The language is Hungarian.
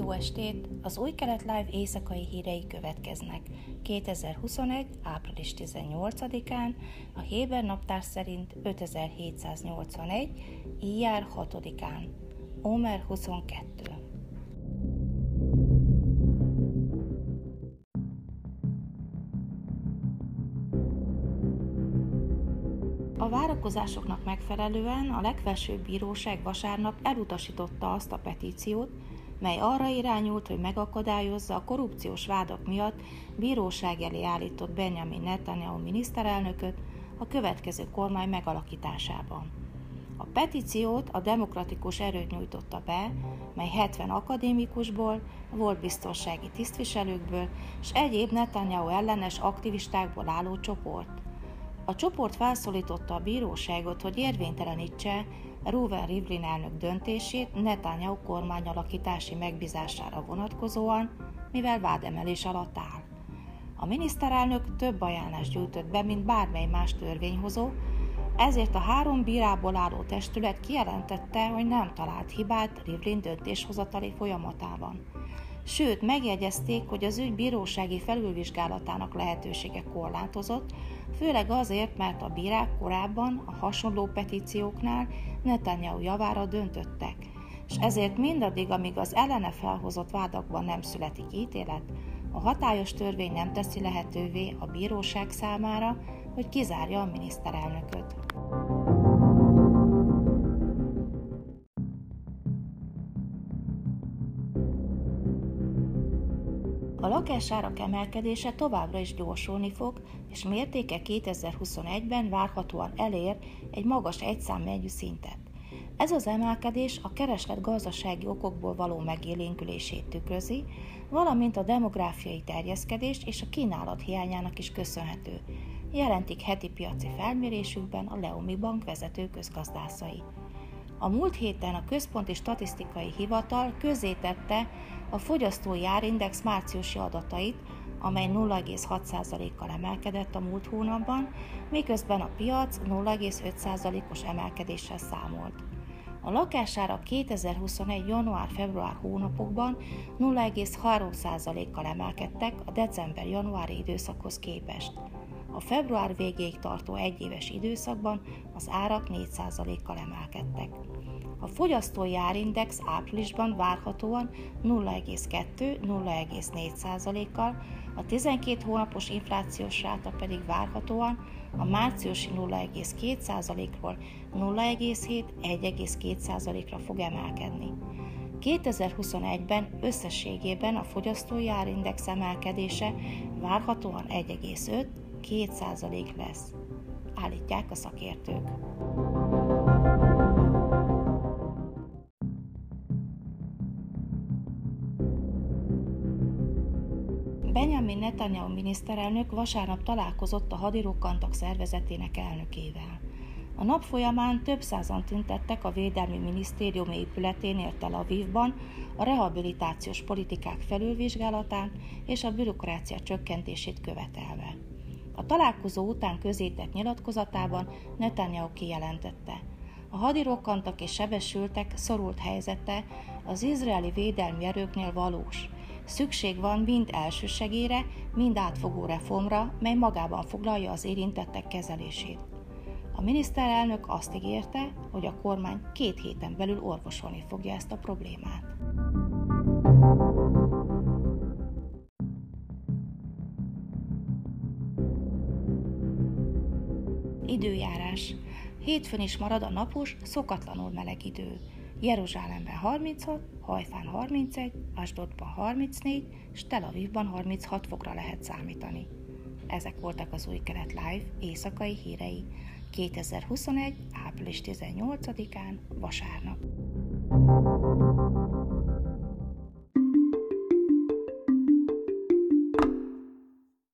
estét! Az Új Kelet Live éjszakai hírei következnek. 2021. április 18-án, a Héber naptár szerint 5781, Ijár 6-án, Omer 22. A várakozásoknak megfelelően a legfelsőbb bíróság vasárnap elutasította azt a petíciót, mely arra irányult, hogy megakadályozza a korrupciós vádak miatt bíróság elé állított Benjamin Netanyahu miniszterelnököt a következő kormány megalakításában. A petíciót a demokratikus erőt nyújtotta be, mely 70 akadémikusból, volt biztonsági tisztviselőkből és egyéb Netanyahu ellenes aktivistákból álló csoport. A csoport felszólította a bíróságot, hogy érvénytelenítse Ruven Rivlin elnök döntését Netanyahu kormányalakítási megbízására vonatkozóan, mivel vádemelés alatt áll. A miniszterelnök több ajánlást gyűjtött be, mint bármely más törvényhozó, ezért a három bírából álló testület kijelentette, hogy nem talált hibát Rivlin döntéshozatali folyamatában. Sőt, megjegyezték, hogy az ügy bírósági felülvizsgálatának lehetősége korlátozott, főleg azért, mert a bírák korábban a hasonló petícióknál Netanyahu javára döntöttek, és ezért mindaddig, amíg az ellene felhozott vádakban nem születik ítélet, a hatályos törvény nem teszi lehetővé a bíróság számára, hogy kizárja a miniszterelnököt. A lakásárak emelkedése továbbra is gyorsulni fog, és mértéke 2021-ben várhatóan elér egy magas egyszámjegyű szintet. Ez az emelkedés a kereslet gazdasági okokból való megélénkülését tükrözi, valamint a demográfiai terjeszkedést és a kínálat hiányának is köszönhető, jelentik heti piaci felmérésükben a Leomi Bank vezető közgazdászai. A múlt héten a Központi Statisztikai Hivatal közzétette a fogyasztói árindex márciusi adatait, amely 0,6%-kal emelkedett a múlt hónapban, miközben a piac 0,5%-os emelkedéssel számolt. A lakására 2021. január-február hónapokban 0,3%-kal emelkedtek a december-januári időszakhoz képest. A február végéig tartó egyéves időszakban az árak 4%-kal emelkedtek. A fogyasztói árindex áprilisban várhatóan 0,2-0,4%-kal, a 12 hónapos inflációs ráta pedig várhatóan a márciusi 0,2%-ról 0,7-1,2%-ra fog emelkedni. 2021-ben összességében a fogyasztói árindex emelkedése várhatóan 1,5-2% lesz, állítják a szakértők. Benjamin Netanyahu miniszterelnök vasárnap találkozott a hadirokkantak szervezetének elnökével. A nap folyamán több százan tüntettek a Védelmi Minisztérium épületénél Tel Avivban a rehabilitációs politikák felülvizsgálatán és a bürokrácia csökkentését követelve. A találkozó után közétett nyilatkozatában Netanyahu kijelentette, a hadirokkantak és sebesültek szorult helyzete az izraeli védelmi erőknél valós, Szükség van mind elsősegére, mind átfogó reformra, mely magában foglalja az érintettek kezelését. A miniszterelnök azt ígérte, hogy a kormány két héten belül orvosolni fogja ezt a problémát. Időjárás. Hétfőn is marad a napos, szokatlanul meleg idő. Jeruzsálemben 36, Hajfán 31, Asdodban 34, és Tel Avivban 36 fokra lehet számítani. Ezek voltak az új kelet live éjszakai hírei 2021. április 18-án vasárnap.